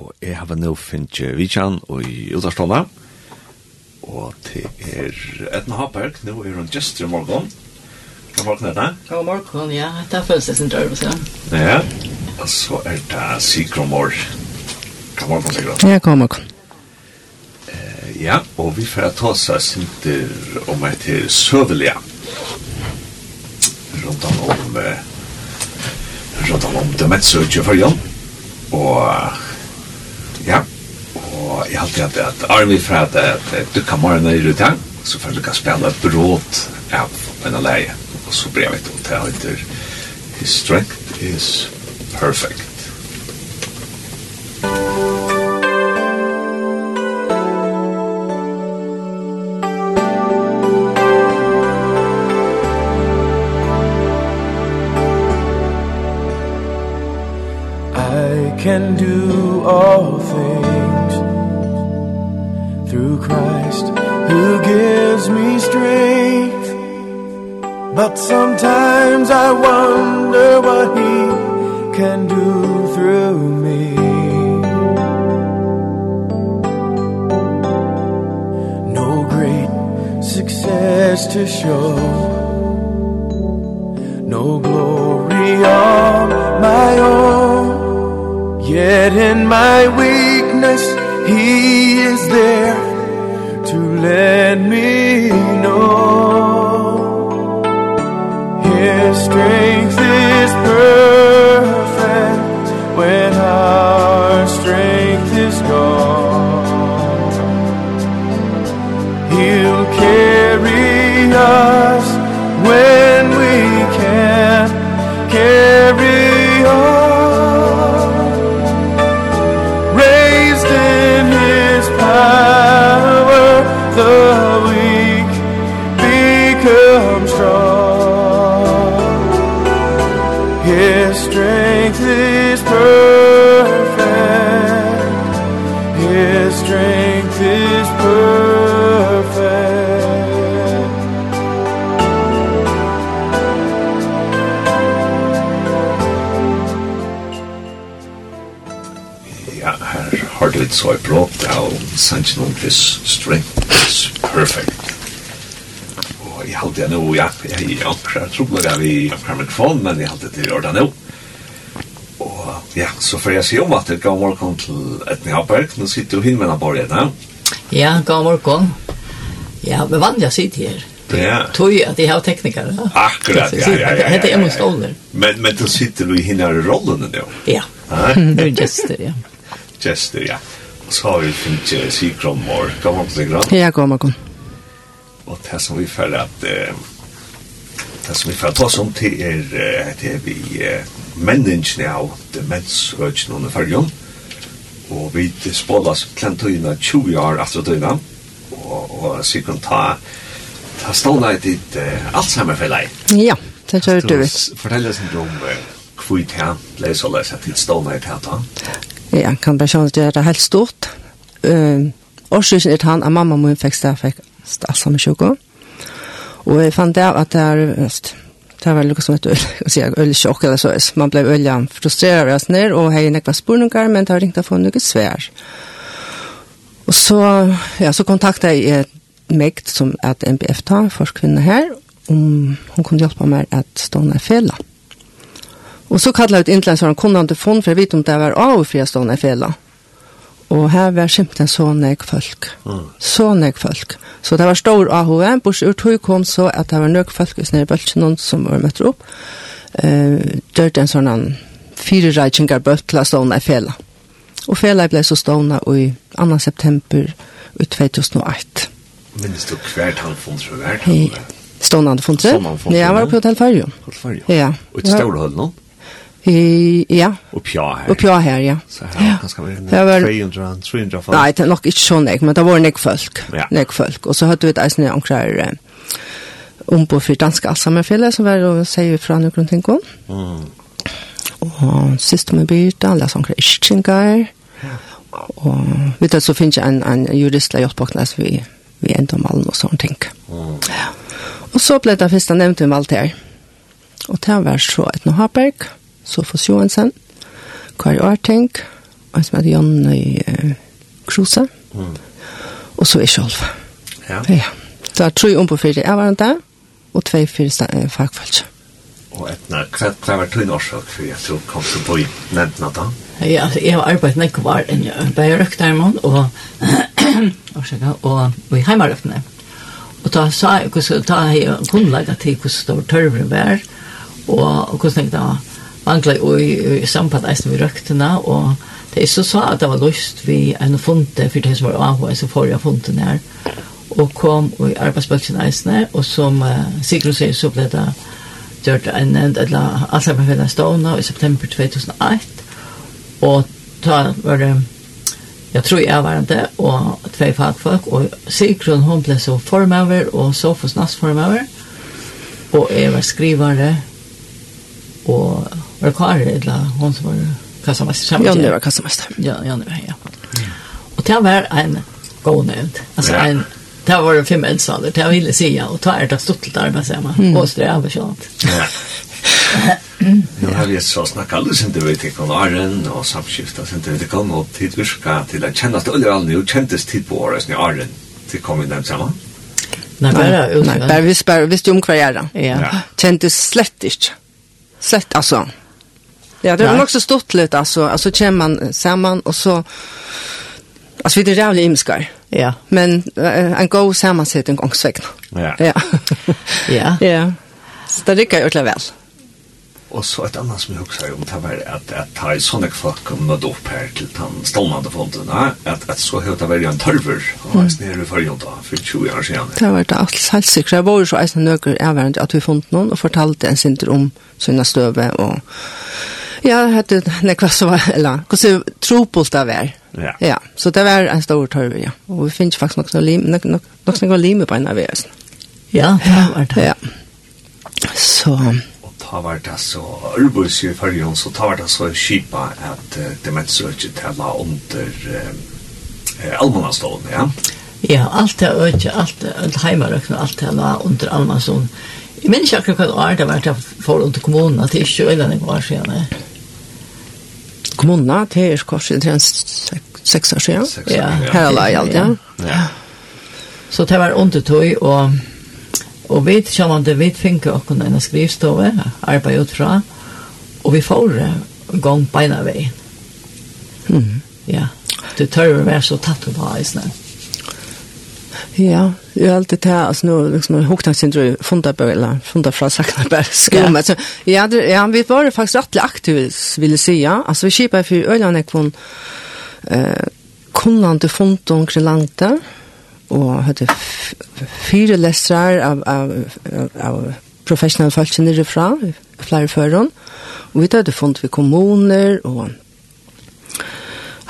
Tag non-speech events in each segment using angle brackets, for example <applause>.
og jeg har nå finnet Vidjan og i Udarstånda, og til er Edna Haberg, nå er hun gestur i morgen. God morgen Edna. God morgen, ja, det er følelse sin drøv, så. Ja, og så er det Sigrun Mår. God morgen, Sigromor? Ja, god morgen. Eh, ja, og vi får ta oss her sinter om et til Søvelia. Rundt om, rundt om demensøkje for Jan, og alltid att, at Army för at at du kan morgna i rutan så får du kan spela bråt av en leie og så brevet och det heter His strength is perfect. one. sitta vid mikrofon, men jeg halte alltid till ordan nu. Och ja, så får jeg si om at det går morgon til Etni Haberg. Nå sitter du hin med borgarna. Ja, god morgon. Ja, men vann jeg sitter her. Ja. Tog at jeg har tekniker. Akkurat, ja, ja, ja. Det är min stolar. Men, men då sitter du i hinna rollen nu? Ja, du <laughs> er gester, ja. Gester, ja. Og så har vi finns Sigron Moore. God til Sigron. Ja, god morgon. Og det som vi för at... Eh, det som vi får ta som til er det er vi menneskene av demensøkene under fargen og vi spålas klentøyene 20 år etter tøyene og, og sikkert ta ta stående i ditt uh, Alzheimer-fellet Ja, det gjør du vet Fortell oss litt om uh, hvor det er leser og leser til stående i det Ja, kan bare skjønne at det er helt stort uh, Årsøkene er han at mamma min fikk stedfekt Alzheimer-sjukket Och jag fann det att det är det var øl, ett öl, øl ölchock eller så. Man blev frustreret av oss ned, och hei nekva spurningar men det har inte få något svär. Och så ja så kontaktade jag Megt som er et MBF-ta, forskvinne her, om hon kunde meg at att ståna fälla. Och så kallade jeg ut inlänsaren kunnande fond för jeg vet om det var av fria ståna fälla. Og her var simpelthen så nek folk. Mm. Så nek folk. Så det var stor AHV, bors ur tog kom så at det var nek folk i snedre bøltjen, noen som var møtt opp. Uh, Dørte en sånn fire reikingar å stående i fela. Og fela ble så stående i 2. september i 2008. Minnes du hvert han funnet for hvert? Stående funnet? Stående funnet? Ja, jeg var på Hotel Farjo. Hotel Farjo? Ja. Og et stålhøll nå? I, ja. Og pja her. Og pja her, ja. Så her ja. ganske var det var, 300, 300 folk. Nei, det er nok ikke så nek, men det var nek folk. Ja. Nek folk. Og så hadde vi et eisen i Ankrar eh, om på for danske Alzheimerfjellet, som var å si fra noe rundt en gang. Mm. Og sist med Birta, alle sånne ischingar. Ja. Og vet du, så finnes jeg en, en jurist som hjelper oss vi, vi enda om alle og sånne ting. Mm. Ja. Og så ble det første nevnt om alt her. Og det var så et nohaberg. Mm Sofus Johansen, Kari Arting, og som heter Janne uh, Kruse, mm. og så er Kjolv. Ja. ja. Så jeg tror om på fire er avvarende, og tve fire fagfølse. Og etna, hva hva var tøyne årsak for at du kom til å bo i nevnene da? Ja, altså, jeg har arbeidet nekk var enn jeg bærer og <clears throat> årsaker, og i heimarøktene. Og da sa jeg, hvordan, da har jeg grunnlaget til hvordan det var tørveren var, og hvordan jeg da var mangla i samband eisen vi røktene, og det er så sa at det var lyst vi en funte, for det som var AHA, så får jeg funten her, og kom i arbeidsbølsen eisen og som uh, Sigrun sier, så ble det gjort en nevnt, eller Alzheimerfellet stående i september 2001, og da var det, jeg tror jeg var det, og tve fagfolk, og Sigrun, hun ble så formøver, og Sofus Nass formøver, og jeg var skrivare, og var kvar eller hon som var kassamester. Ja, nu var kassamester. Ja, ja, var ja. Och det var en god nämnd. Alltså ja. en Det var det fem äldstaler, det ville säga, och ta er ärta stuttelt arbete, säger man. Mm. Och så är det. Nu har vi så snakka alle sin inte vet ikke om Arren og samskifta sin inte vet ikke om og tid virka til at kjennast olje all nu, kjentes tid på året i Arren til kom vi dem sammen? Nei, bare, nei, bare, visst, bare, visst om hva jeg er da. Ja. Kjentes slett ikke. Slett, altså, Ja, det har också stort lite alltså. Alltså känner man samman och så alltså vi det är ju imskar. Ja. Men uh, en god sammansättning gångsvägna. Ja. Ja. <laughs> ja. Ja. Så det rycker ju väl. Og så et annet som jeg också har om det var at att ta i sånne folk kom nåt opp her til den stålmande fonden at, at så hur det var en törver og jeg nere i forrige da, for 20 år siden. Det var det alt helt sikkert. Jeg var jo så är några är at vi fant noen, og fortalte en sinter om sina støve, og Ja, hade <laughs> nekva så var, eller, hvordan tropolt det var. Ja. ja, så det var en stor tørve, ja. Og vi finner faktisk nok noe lim, nok, nok, nok, nok lime på en av oss. Ja, det var det. Ja. Så... Og ta var det så, Ørbus i Førjøen, så ta var det så kjipa at uh, demensrøkje var under uh, almanastålen, ja? Ja, alt det økje, alt det heimarøkne, alt det var under almanastålen. Jeg minns ikke akkurat hva det var det for under kommunen, at det ikke øyne var siden kommunene, det er korset til en seks år siden. Ja, her er det alt, ja. ja. Så det var undertøy, og, og vi kjennende, vi finner åkken en skrivstove, arbeid ut fra, og vi får en gang beina veien. Mm. Ja, det tør å være så tatt på eisene. Ja. Ja, jag har alltid tagit alltså nu liksom huktagssyndrom funda börla, funda från sakna bär skum alltså. Ja, ja, vi var faktiskt rätt aktiva ville säga. Alltså vi skipar för Öland och eh kunnande fund omkring landa och hade fyra läsrar av av av professionella folk som är fra, flere føren. Og vi hade funnet vi kommuner, og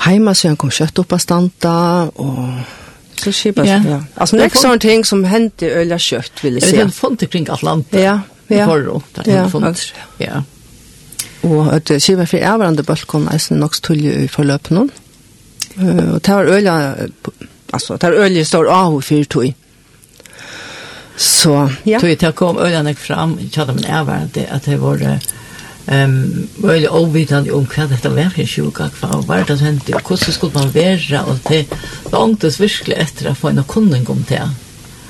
heima så han kom kjøtt opp av standa, og så skipar ja. ja. Alltså det är sån ting som händer öliga kött vill jag säga. Det är fullt kring Atlanten. Ja, ja. Förro, det är fullt. Ja. Och att skipar för ärvarande balkon är sen också tull i förlöpen. Eh och tar öliga alltså tar öliga står av för tog. Så, ja. Tog jag kom öliga fram, jag hade min ärvarande att det var Ehm var ju ovitan om vad detta var för sjuka kvar var det hänt och hur skulle man vara och det långt virkelig etter att få en kundning om det.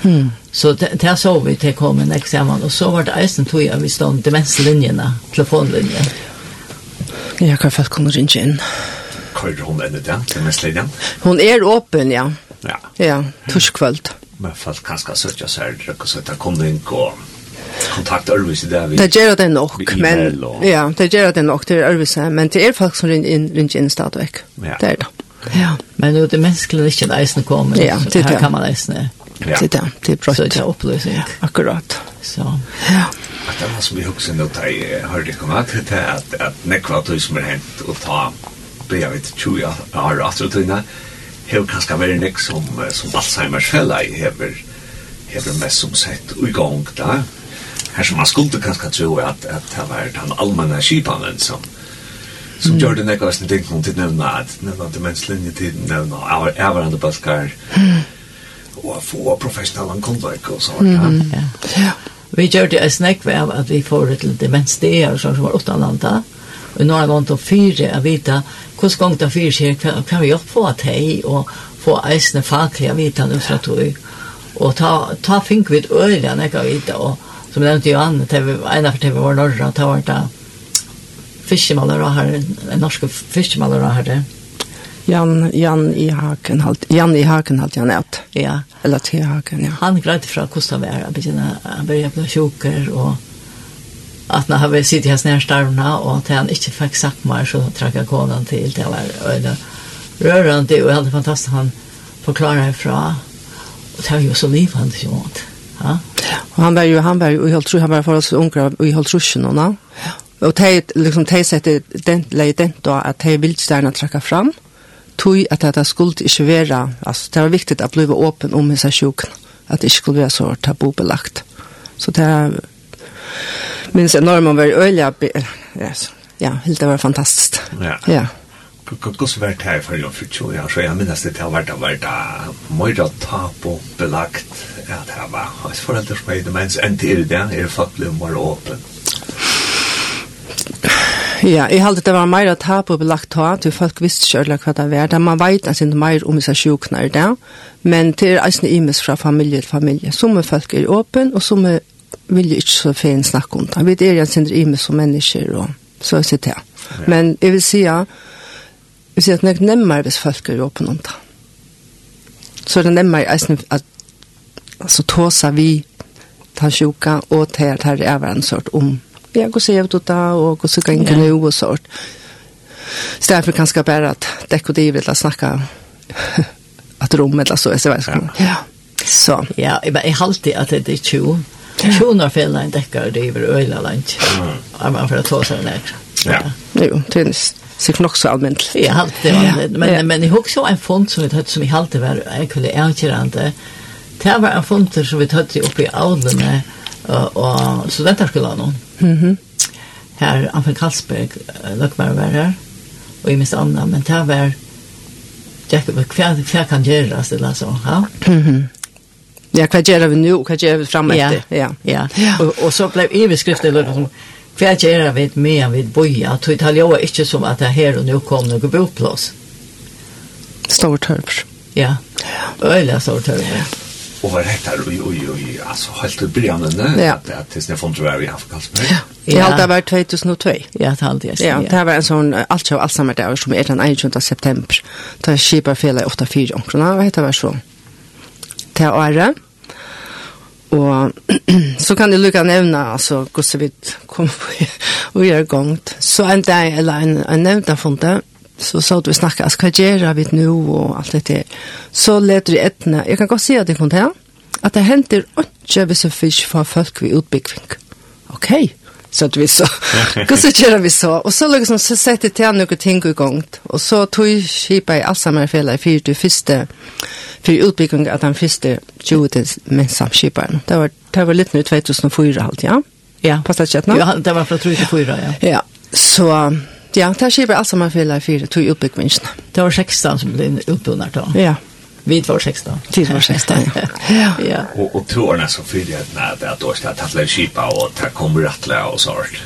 Mm. Så det där så vi det kom en examen och så var det eisen tog jag vi stod demenslinjerna, telefonlinjen. Jag kan fast kunna ringa in. Kör hon ända där, demenslinjen? Hon är öppen, ja. Ja. Ja, torskvöld. Men fast kanske så jag säger det så att det kom den kontakt Arvis där vi. Det gjør det nog men ja, det gjør det nog till Arvis men det er folk som rin inn, rin in startväck. Ja. Det er det. Ja, men det är mänskligt att inte isen kommer. Ja, så det här kan man isen. Ja. Det er det är bra. Så det är upplösning. Akkurat. Så. Ja. Att det var som vi huxen då tar har det kommit att att att nekva som med hänt och ta det blir vet tjuja har alltså tunna. Hur kan ska vara nek som som Alzheimers fälla i hever hever mest som sett igång där här som man skulle kanske tro att att det var den allmänna skipanen som som gör det nästa sen ting hon till nämna att nämna att mänskligheten till nämna our baskar och få professionella kontak och så ja. ja. Vi gör det en snack av att vi får det till demens det är som var åtta landa. Och några gånger då fyra att vita hur ska gång då fyra kan, kan vi hjälpa på att hej och få eisne fakliga vita nu så att och ta ta fink vid öliga när jag vita och som jag nämnde ju an, av för TV var norra, det var det fiskemalere här, en norsk fiskemalare det. Jan, Jan i Haken, halt, Jan i Haken, halt, Jan ett. Ja. Eller till Haken, ja. Han grädde från Kostavär, han begynner han började bli tjoker och att når han sitter här snær starvna och att han inte fikk sagt mer så trackade konan till det var öde rörande och helt fantastisk, han forklarer herfra, och det var ju så livende, ikke inte. Ja. Och han var ju han var ju helt tror han var för oss unga i helt ruscherna. Och te liksom te sätter den lägen då att te vill stanna trycka fram. Tui att det skulle inte svära. alltså det var viktigt att bli öppen om hur sjuk att det skulle vara så tabubelagt. Så det minns enormt var öliga ja, helt det var fantastiskt. Ja. Ja. Hvordan var det her for jo for 20 år, så jeg minnes det til å være vært mye tap og belagt at det var hans foreldre som er demens enn til det, er faktisk mer åpen. Ja, jeg halte det var mer tap og belagt ta, til folk visste ikke ødelig hva det var. Da Man vet at det er mer om seg sjukene er det, men det er altså imes fra familie til familie. Somme folk er åpen, og somme vil ikke så fin snakke om det. Vi er en sindre imes som mennesker, og så er det det. Men jeg vil si at Vi sier at det er nemmere hvis folk er åpen om det. Så er det nemmere at altså, tåsa vi ta sjuka og tar her er en sort om ja, har gått seg ut da og gått seg inn nu og sort. Så derfor kan jeg bare at dekk og det vil snakke <laughs> at rom eller så, jeg vet ikke. Ja. Så. Ja, jeg bare alltid at det er 20. 20 når fjellene dekker det er øyla land. Ja. Man får ta seg ned. Ja. Jo, tynnest sig nok så allmänt. Jag har det var men ja. men jag också en fond som vi tatt som jag halte var egentligen ärkerande. Det var en fond som vi tatt uppe i Aulene och studenterskolan. Mhm. Mm här Anfen Karlsberg lagt var var här och i minst andra men det var det vet kvar kvar kan göras eller så ja mhm Ja, hva gjør vi nå, og hva gjør vi fremme etter? Ja, ja. ja. Og, og så ble overskriftet, eller som, för att göra vid mer vid boja att det har inte som att det här och nu kom några boplats stor törps ja. Öliga stor törps och var rätt där oj oj oj alltså helt i början när ja. att tills när från Jerry Afrikas ja. Ja, det var 2002. Ja, det hade jag. Ja, det var en sån allt så allt samma dag som är den 21 september. Det skipar fel 84 onkrona, vad heter det så? Det är året. Og <clears throat> så kan jeg lukka nevna, altså, hvordan vi vidt kom på <laughs> og gjør gongt. Så en dag, eller en, en nevna funnet, så sa vi snakka, altså, hva gjør vi nå, og alt det der. Så leder vi etna, jeg kan godt si at det kom til, at det henter ikke hvis jeg ikke får folk ved utbyggving. Okej. Okay så att vi så <laughs> går så kör vi så och så liksom så sätter till några ting igång och så tog skipa i Alzheimer fälla för det första för utbyggning att han första gjorde med samskiparen. Det var det var lite nu 2004 halt ja. Ja. Passar chat nu. Ja, det var från 2004 ja. Ja. Så ja, det skipa Alzheimer fälla för till utbyggningen. Det var 16 som blev utbyggnar då. Ja vi var 16. Vid var 16, ja. ja. ja. Och, och tror som fyrer at det er dårlig at det er en og och ta kommer rattla och sånt.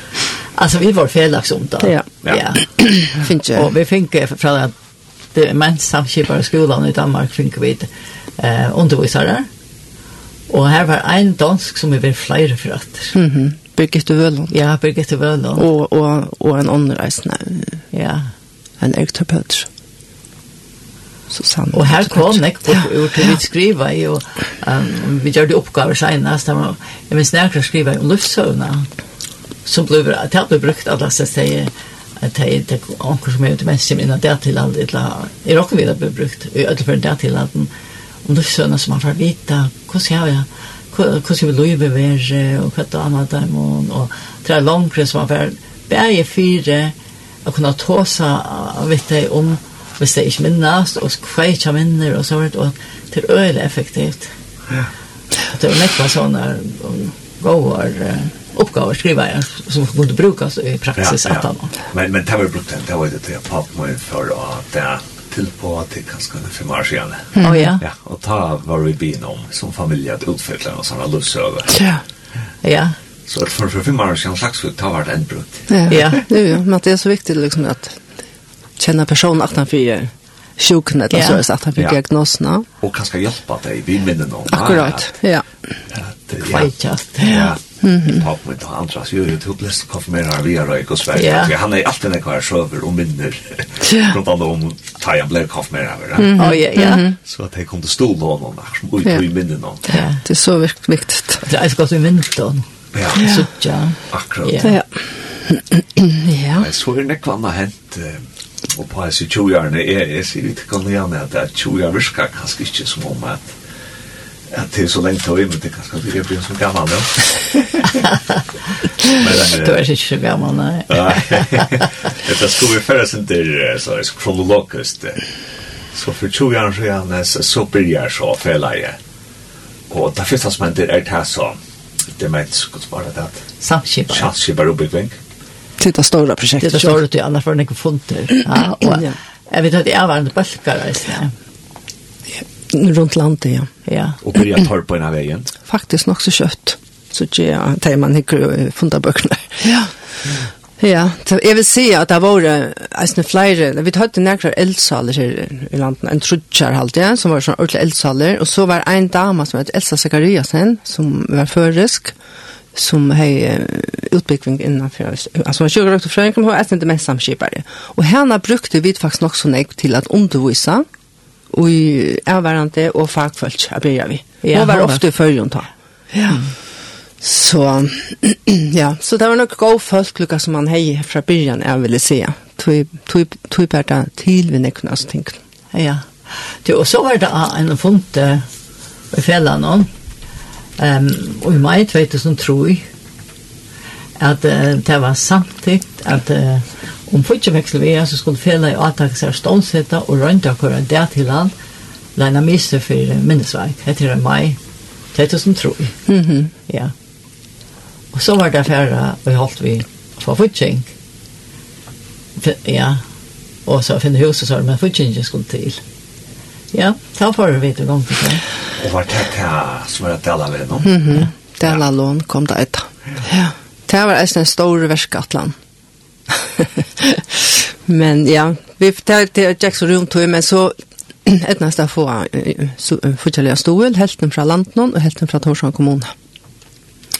Alltså vi var felaks om det. Ja. ja. <clears throat> Finns ju. Och vi fick fra att det mens samkipar skolan i Danmark fick vi eh, undervisare. Och här var en dansk som är var flere för att. Mm -hmm. Birgitte Vølund. Ja, Birgitte Vølund. Och, och, och en underreisende. Ja. En Erik så sant. Och här kom jag på ur till att skriva i och um, vi gjorde uppgifter senast. Jag minns när jag skriva om luftsövna som blev det har brukt alla så säger att jag inte ankar som är mest som innan det till allt i rock vi har brukt i öll för det till allt om luftsövna som man får vita hur ska jag hur ska vi leva ver och vad annat där och och tre långre som man var bäge fyra och kunna ta sig vet om hvis det ikke minnes, og kveitja minner og sånt, og det er øyelig effektivt. Ja. Det er nekva sånne gåar, uppgåvor skriva jag som kunde brukas i praxis ja, ja. att. Men men det var brukt det var det jag pappa mig för att det till på att det kanske kunde för mars igen. Mm. Oh, ja. Ja, och ta var vi bin om som familj att utveckla och såna lust över. Ja. Ja. Så för för fem år sedan slags vi tar vart en brukt. Ja. ja, <laughs> det men det är så viktigt liksom att känna personen att han fyra sjuken eller yeah. så att han fick diagnoserna. Och kanske hjelpe deg, vi minner noen. Akkurat, ja. Kvajtjast. Ja. Mm. Ta på ett andra så ju det hopplöst att konfirmera via Røyk og Sverige. Ja. Han er alltid en kvar server och minner. <laughs> Runt om om Taja blev konfirmera över. Ja, ja, ja. Så at jeg kom til stol då någon där som ut i minnen noen. Ja, det är så verkligt viktigt. Det er ska så minnet då. Ja. Så ja. Akkurat. Ja. Ja. Ja. Så är det kvar hänt. Eh, og på hans i tjojerne er, jeg sier ikke kan gjerne at det tjojar virka kanskje ikke som om at at det er så lengt av men det kanskje det er blir så gammal, ja. <laughs> Du er ikke så gammal, nei. <laughs> Etter sko vi færre sin der, så er kronologisk, så for tjojarne så gjerne, så byrjar så felaje. Og det første som hender er det som, det er menn, så godt bare det at samskipar, samskipar oppbyggving till det stora projektet. Det står det annars för några funter. Ja, och jag vet att jag var en balkare ja. Runt landet, ja. ja. Och börja ta på en av vägen? Faktiskt nog så kött. Så ja, det man hickar funda böckerna. Ja. Ja, jeg vil si at det var eisne flere, vi hadde nærkere eldsaler her i landet, en trudjar halte ja, som var sånn ordentlig eldsaler, og så var en dama som het Elsa Zakariasen, som var førisk, som har utbyggning innanför alltså man kör också från kan ha ett inte med samskipare. Och henne brukte vi faktiskt nog så nek till att undervisa och i ärvarande och fagfolk jag börja vi ja, och var ofta förjon ta ja. Så <clears throat> ja så det var nog gå folk lucka som man hei fra början jeg ville se tog tog tog parta till vi neknas tänk ja. Det og så var det en funte i fällan um, og i mai 2003 at uh, det var samtidigt at uh, om fortjeveksel vi så skulle fela i avtaksar ståndsetta og rønta kora det til land lena mister for minnesverk heter det mai 2003 mm ja. Og så var det færre og holdt vi for fortjeng ja. Og så finne huset så men fortjengen skulle til. Ja, ta for vi til gang til det Og var det det som var det av det nå? Mm -hmm. Det lån kom det etter. Ja. Det var eisen en stor verskatland. <laughs> men ja, vi fortalte til Jacks rum tog, men så et nästa få fortälja stol, hälften från Lantnon och hälften från Torshavn kommun.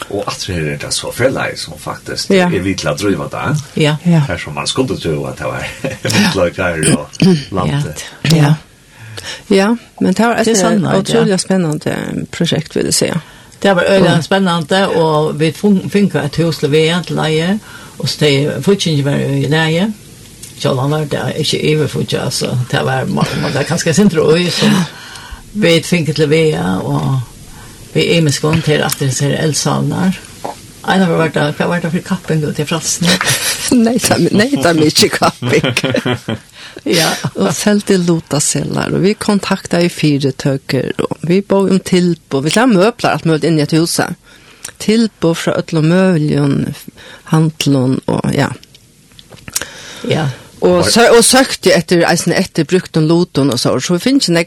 Og at det er det så fjellet som faktisk ja. er vidt til å drive det. Ja. ja. Her som man skulle tro at det var vitla grejer och lantet. Ja. ja. Ja, men det var ett otroligt spännande projekt vill jag säga. Det var öligen spennende, og vi finkade et hus til VM til leie, og så det fortsatte var i leie. Så han var där, inte överfutja altså. Det var man där kanske sin tröj som vi finkade til VM og vi er med skånd til at det ser eldsavnar. Ein av vart där, vad var det för kapping ut till frasen? <laughs> nej, ta nej, ta mycket kapping. <laughs> ja, <laughs> och sålde lota sällar och vi kontaktade i fyra töker och vi bor om tilp och vi la möbler att möbler in i ett hus. Tilp och från öllom möbeln, hantlon och ja. Ja. Och så och sökte efter alltså efter brukt och loton och så så vi finns det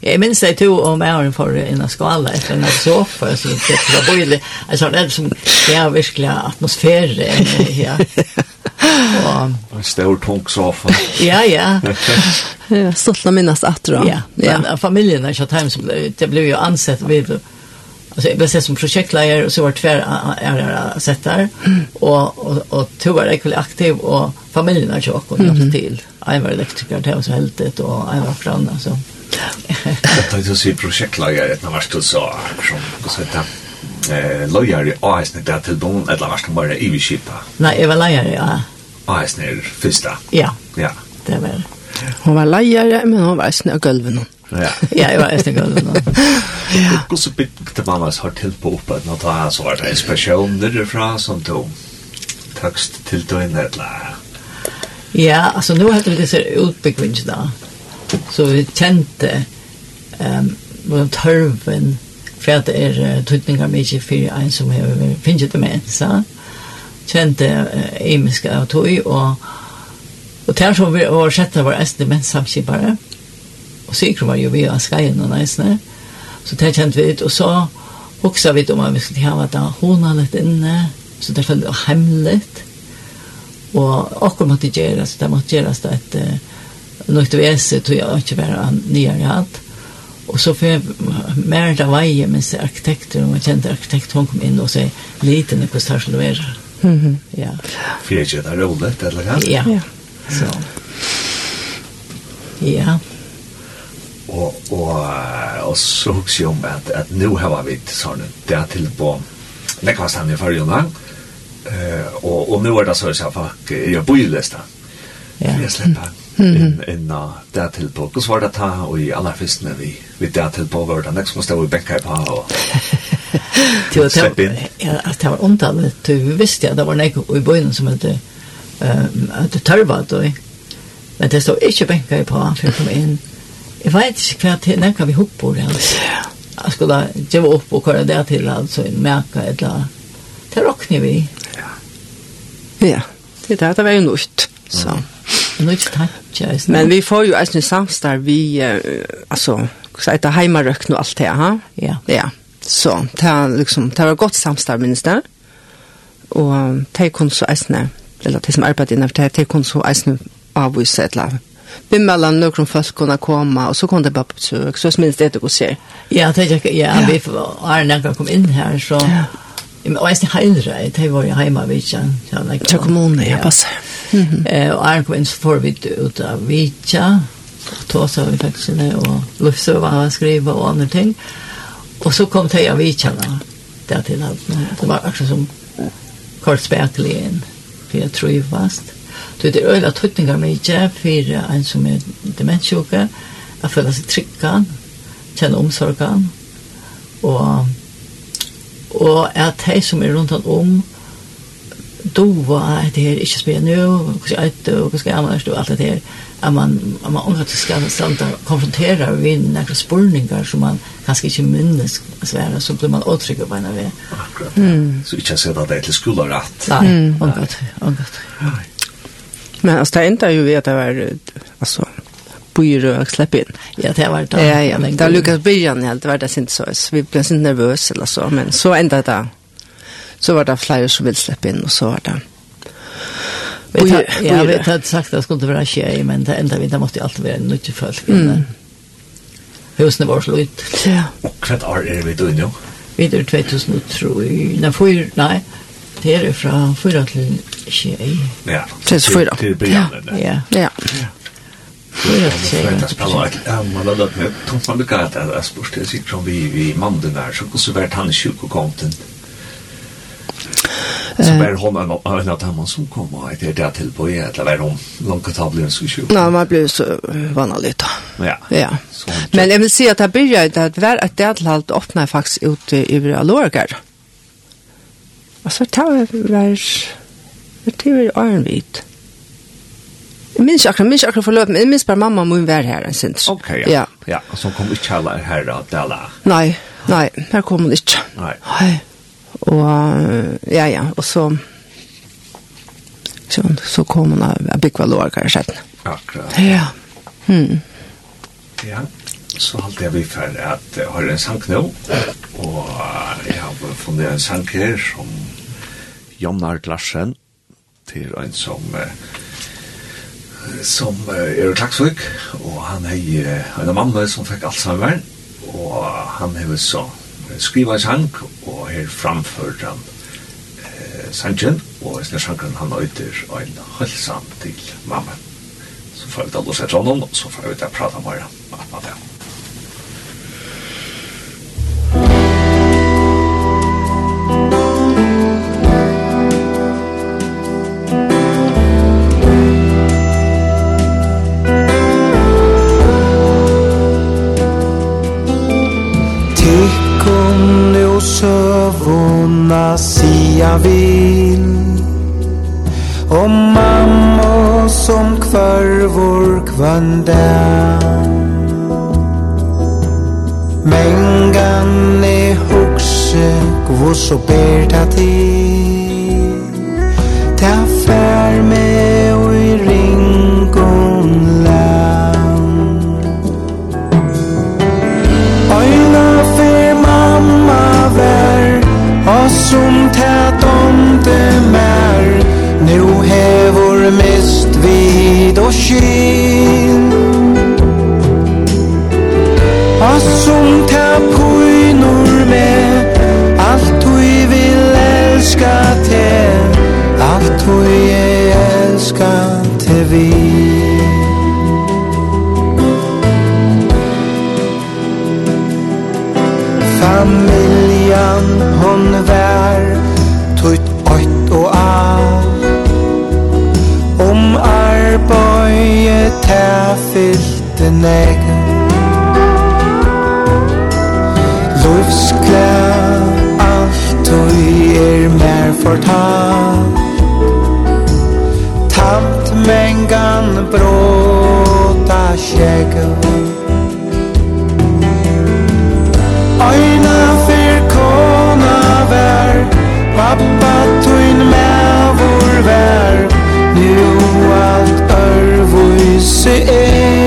Jag minns det tog om åren for en skala etter en sofa så det var bojlig. Alltså det är som det är virkelig atmosfære. ja. <laughs> Och en stor tung soffa. ja, ja. <laughs> ja stolt att minnas att då. Ja, ja. familjen där Shot som det blev ju ansett vid Alltså jag blev sett som projektledare och så var tvär är jag sett där och och och tog var jag aktiv och familjen har jag också hjälpt till. Jag var elektriker det var så helt det och jag var från. Alltså. Det er jo så prosjektlager et navast og så, som, hva skal eh lojar i ASN där till dem eller vart kan bare i skipa. Nej, jag var lojar ja. ASN är fista. Ja. Ja. Det var. Hon var lojar men hon var snö golven. Ja. ja, jag var snö golven. <laughs> ja. Och så bit det var har til på oppe att ta så var det special där som tog text till då inne. Ja, alltså nu hade vi det så utbyggvinst där. Så vi kjente um, hvordan tørven för att det uh, tøytninger mycket för en som har så demens. Kjente emiska av tog och och där som vi var sett var vår men samskipare och sikkert var ju vi av skajen och næsene, så det kjente vi ut, och så också vi om att vi skulle ha da hona lite inne, så det følte hemligt och akkurat måtte gjøres, det måtte gjøres det et, något väse tog jag inte vara nere hatt. Och så för mer där var med med arkitekter och man kände arkitekt hon kom in och sa lite när på station var. Mhm. Mm ja. För jag där roligt eller vad? Ja. Så. Ja. Og, och og så husker jeg om at, at nå har vi sånn, det er til på Det i stanna för og, og nå er det så så fuck jeg bor ju där ja. for å slippe inn, inn uh, det på. Hvordan var det ta, og i aller fyrstene vi, vi det til på, var det nekst som stod i benka i pa, og slippe inn? Ja, det var omtallet. du visste at det var nek i bøyden som hette at det tørva då. Men det stod ikke benka i pa, for å komme inn. Jeg vet ikke hva til, nekka vi hopp på det, altså. Jeg skulle gjøre opp og køre det til, altså, en merka et eller annet. Det råkner vi. Ja. Ja, det er det, det var jo nytt, så. Mm. Nå tanke. Men vi får jo eisen samstar vi, altså, så heter heimarøkken og alt det, ha? Ja. Ja, så det, liksom, det var godt samstar, minnes det. Og det kunne så eisen, eller det som arbeidet innan, det, det kunne så eisen avvise et eller annet några folk kunna komma och så kom det bara på besök. Så minns det att gå se. Ja, det jag ja, vi är när jag kom in här så i min östra hemma, det var ju hemma vid jag. Så kommunen, ja, pass. Mm eh, og Arnkvinn så får vi ut av Vitja, tåsa vi fengselene, og var har skrivet og andre ting. Og så kom det Teja Vitja da, der til at det var akkurat som kort spekelig inn, for jeg trivast. Det er øyla tøtningar mykje for en som er demenssjuke, jeg føler seg tryggan, kjenne omsorgan, og, og at de som er rundt om, doa at det här inte spelar nu jeg så hva skal jeg annars og alt det her, at man at man också skal standa konfrontera vi nekra spurningar som man kanskje ikke minnes svære, så blir man åtrygg på en av vi mm så jeg så at det er til rätt nej och gott och gott men alltså det inte ju vet det var alltså byrå och släpp in. Ja, det var det. Ja, ja. Det Lukas byrjan helt var det inte så. Vi blev inte nervösa eller så, men så ända det så var det flere som ville slippe inn, og så var det Vi tar, ja, vi har sagt at det skulle være tjej, men det enda vi, det måtte alltid være nyttig folk. Mm. Husene var så ut. Ja. Hva år er vi døgn nå? Vi er 2003, nei, fyr, nei, det er fra fyra til tjej. Ja, til fyra. Til begynnelsen. Ja, ja. ja. Man har lagt med Tom van de Det är spørste, jeg sitter om vi i mannen der, så kunne det vært han i kjøkokonten. Ja. Så var hon en av dem som kom och det där till på ett eller var långt att bli en sjuk. Nej, man blev så vanligt. Ja. Ja. Men jag vill se att det började att var att det allt öppnar faktiskt ut i Alorgar. Alltså tar vi var det är Arnvit. Jeg minns akkurat, minns akkurat forløp, men jeg minns bare mamma må være her en sinds. Ok, ja. Ja, ja. og så kom ikke heller her og dala. Nei, nei, her kom hun ikke. Nei. Nei. Och ja ja, och så så så kom hon att bygga lår kanske. Akkurat. Ja. Mm. Ja. Så hållt jag vi för att har en sang nu och jag har funnit en sang här som Jonnar Larsen till en som som er klaksvik og han hei en mann som fikk Alzheimer og han har så skriva en sank her framført han eh, sangen, og eisne sangen han øyder og en halsam til mamma. Så får vi da låse etter honom, og så får vi da prata med han. vill Om mamma som kvarvor kvanda Mengan e hukse kvos og berta til mer. Nu hevor mest vid og kin Oss som ta pojnor med. Allt vi vill elska te Allt vi her fyldte nække Lufsklæ alt og i er mer fortalt Tamt mengan bråta kjegge Øyna fyr kona vær Pappa tuin mevor vær say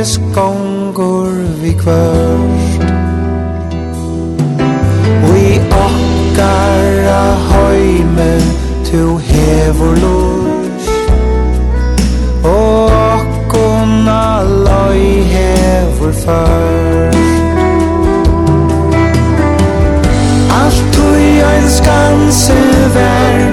Herrens gongur vi kvørst Vi okkara høyme Tu hevur lust. Og okkona løy hevur først. Alt tui ein skanse vær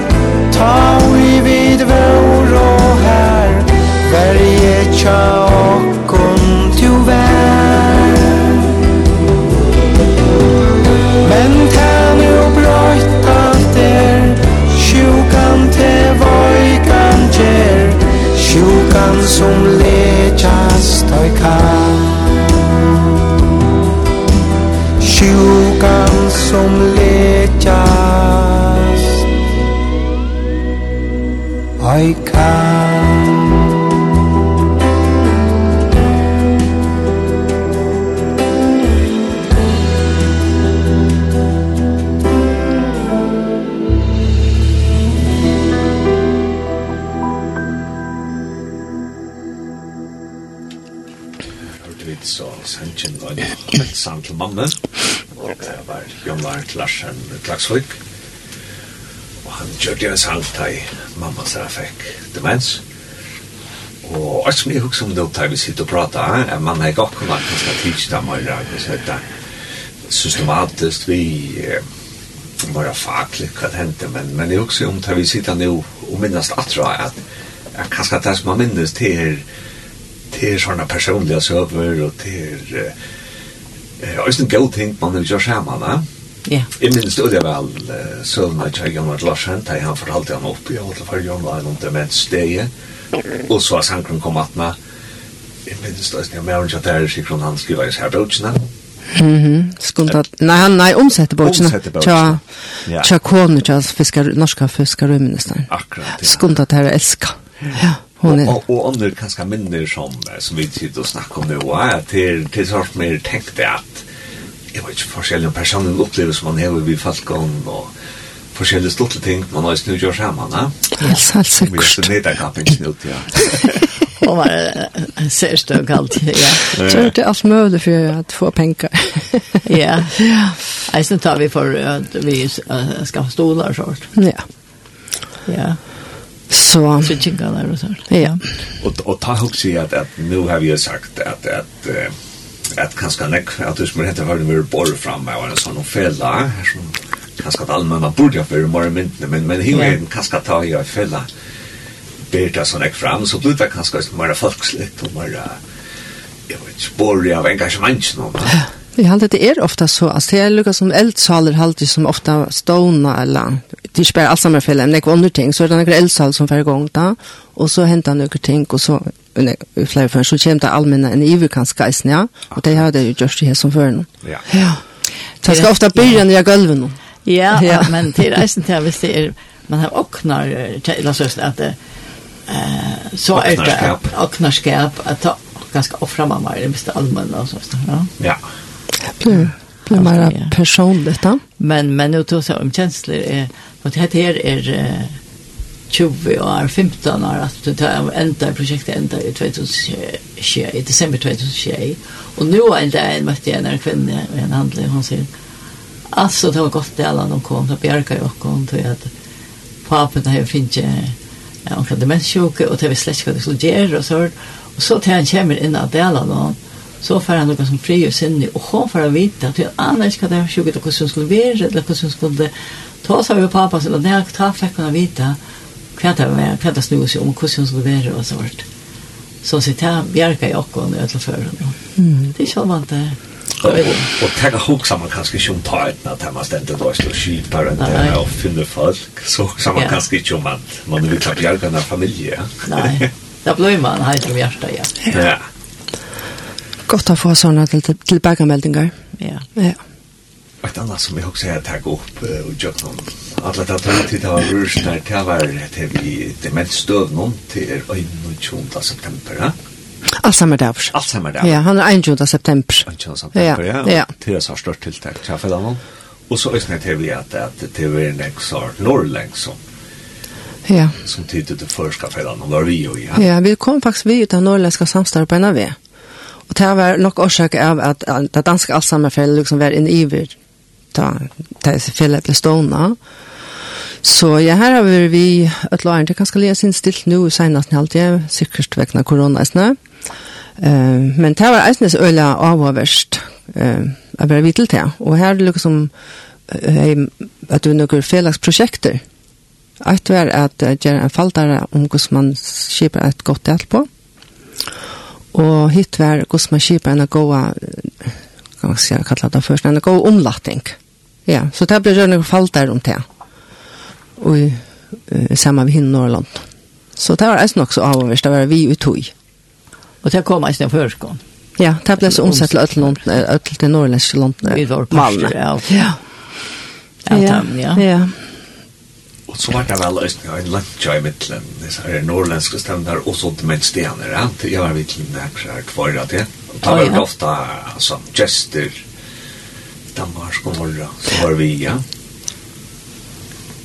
som lejas tøy kan Sjukan som lejas Oi kan til mamma, og det var Jon Lars Larsen Klagsvik. Og han kjørte en sang til mamma som jeg fikk demens. Og alt som jeg husker om det opptatt vi sitter og prater, er man har ikke akkurat at man skal tidsi det mer, hvis det systematisk vi mer faglig hva det hendte, men, men jeg husker om det vi sitter nå og minnes atra at, at kanskje det som man minnes til til sånne personlige søver og til uh, Øysen god ting man vill göra sammen, va? Ja. Jeg minns det vel søvn at jeg gjør Larsen, da han fortalte han opp i alle fall gjør noe om demenssteget, og så har sankren kom at meg. Jeg minns det, jeg mener ikke at det er sikkert han skriver i særbøkene. Mhm. Skulda. nej han nei omsette bøkene. Ja. Tja kone, tja fiskar norska fiskarøministeren. Akkurat. Skulda det her älska. Ja. Hon är. Och och andra kanske minner som som vi sitter och snackar om nu är till till sort mer tänkte att jag vet inte forskjellige personer upplever som man har vid Falkon og forskjellige stolte ting man har snu gjør sammen, ja? Helt, helt säkert. Vi måste neda kapen snut, ja. <laughs> Och var en särstök alltid, ja. Så det är allt möjligt för att få pengar. <laughs> Ja, ja. Eisen tar vi för att vi ska ha stolar och sånt. Ja. Ja. Så så kinga där och så. Ja. Och och ta hugg i att att nu har vi sagt att att att kanske nek, att du skulle heta vad vi bor fram av en sån fälla som kanske att burde borde för mer men men men hur är kanskje ta i fälla det sånn nek fram så blir det kanskje mer folkslitt och mer jag vet spår av engagemang nå. Vi har det är ofta så att det är lika som eldsaler halt som ofta stona eller det spär alltså med fel men andra ting så är det några eldsal som för gång där och så händer några ting och så i flera för så kommer det allmänna en ivukansgeisen ja och det har det ju just det som förn. Ja. Ja. Det ska ofta börja när jag golven. Ja, <laughs> ja, men det är inte hvis det är man har öknar till så att eh så är det öknarskap att ganska offra mamma i det mest allmänna och så ja. Ja. Blir, blir mer personligt då? Men, men nu tog om känslor är, och det här är 20 år, 15 år, att det tar ända projektet ända i 2020 i december 2020. Och nu enda en mötte jag en kvinna, en handling hon säger, alltså det var gott det alla de kom, så bjärka jag och hon tog att papen har finns ja, hon kan demenssjuka och det var det så göra och så och så till han kommer in att dela någon så får han noe som fri og sinne, og hun får han vite at hun aner ikke hva det er sjukt, og hvordan hun skulle være, eller hvordan hun skulle ta seg over pappa sin, og det tar ta fikk hun vite hva det var, hva det snu seg om, hvordan hun skulle være, og så vart. Så sier jeg, bjerke i åkken, og ødela før henne. Det er ikke allvand det. Og tenk å hukse man kanskje ikke om ta et natt man stendte da og skipar enn det og finner folk, så hukse man kanskje ikke om at man vil ta bjerke en familie. Nei, <laughs> da blir man helt om hjertet, ja. Ja gott att få såna til, till tilbakemeldinger. Ja. ja. Et annet som jeg også har tatt opp og gjort noen. Alle det andre til det var rørsen her, det var til vi dementstøv noen til 21. september. Alzheimer dag. Alzheimer dag. Ja, han er 21. september. 21. september, ja. ja. Til det har størst tiltak, kjær for noen. Og så er det til vi at det er en eksar norrlengs som Ja. Som tid til det första fällan var vi jo, ja. Ja, vi kom faktiskt vi utan norrländska samstarv på en av. Og det var nok årsak av at det danske Alzheimerfellet liksom var inne iver da det fellet ble stående. Så ja, her har vi vi et løgn, det kan skal lese inn stilt nå i senest en halvtid, sikkert vekkene koronasene. Uh, men det var eisnes øyla avhåverst, uh, jeg bare vidt til Og her er det liksom, uh, at du noen felagsprosjekter, Eit var at gjøre en faltare om hvordan man skipar et godt del på. Og hitt var gos man kjipa enn a goa, kan man sier kalla det først, enn a goa omlatting. Ja, så det blir rørende fall om det. Og uh, samma vi henne Norrland. Så det var eisen också avhåndvist, det var vi utøy. Og det kom eisen førskånd. Ja, det ble så omsett til Øtland, Øtland til Norrlandske land. Vi var parster, ja. Ja, ja. ja. ja så var det väl öst en lunch i mitten det så här norrländska standard och sånt med stenar att jag var vid till där så här kvar att det tar väl ofta som gester Danmark och Norra. så var vi ja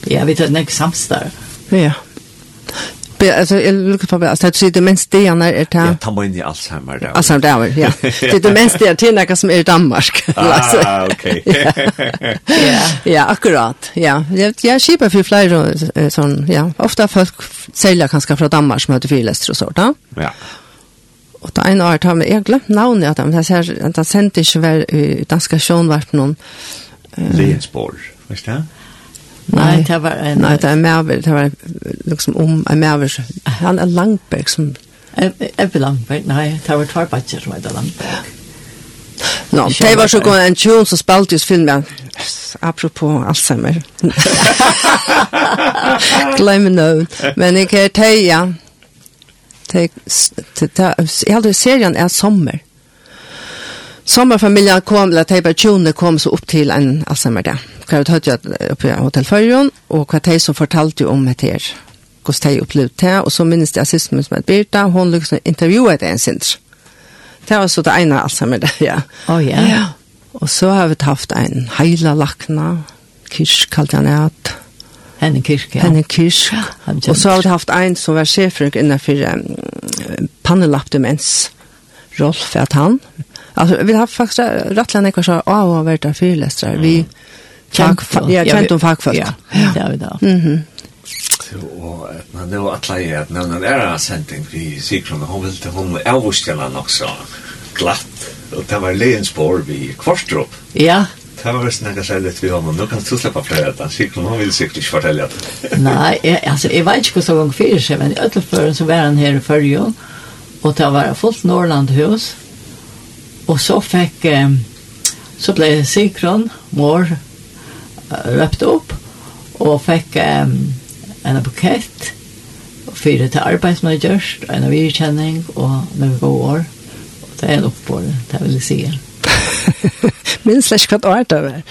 Ja, vi tar nästa samstar. Ja spela alltså jag vill på bara att det mest det är när det Ja, ta mig in i Alzheimer där. Alltså där ja. <laughs> Det är det mest det till några som är i Danmark. Ah, <laughs> okej. <laughs> Ja. Ja, akkurat. Ja, jag skipar för flyger sån ja, ofta folk säljer kanske från Danmark som heter Filester och sånt, ja. Ja Och det ena året har vi jeg glemt navnet at han ser at han sendte ikke hver danske sjånvarp noen Lensborg, visst det? Nej, det var en... Nej, det var en märver, det var liksom om en märver. Han är Langberg som... Ebbe Langberg, nej, det var två batcher som heter Langberg. No, det var så god en tjon som spalte just filmen. Apropå Alzheimer. <laughs> Glöm nu. Men jag kan teja. Jag hade serien är sommar. Sommarfamiljen kom, eller teipa tjone kom så opp til en alzheimer Hva vi tatt jo oppe i hotellførjen, og hva tei som fortalte ju om det her, hva tei opplevde det, og så minnes det assismen som het Birta, hun liksom intervjuet en sindr. Det var så det ene alzheimer der, ja. Å oh, ja. ja. Og så har vi haft en heila lakna, kyrk kallt han et. Henne kyrk, ja. Henne kyrk. Ja, og så har vi haft en som var sjefrøk innenfor um, pannelapp demens. Rolf, at han, Alltså vi har faktiskt rattlarna kvar så av och värta fyrlästrar. Vi Kjent, ja, kjent om fagfolk. Ja, det har vi da. Mhm. Og det var atla i at nevna en æra sending vi Sigrun, hun ville hun avvustjana nok så glatt, og det var leien spår vi kvarstrup. Ja. Det var vist nekka særlig vi om, og nå kan du sleppa flere at Sigrun, hun ville sikkert ikke fortelle at. Nei, altså, jeg vet ikke hvordan gang fyrir seg, men i ødelføren så var han her i fyrjon, og det var fullt Norlandhus, Og så fikk, så ble Sikron, mor, røpt opp, og fikk eh, en bukett, fire til arbeid som hadde en av virkjenning, og noen vi år, og det er en oppbord, det vil jeg si. <laughs> Minns slags kvart år det var.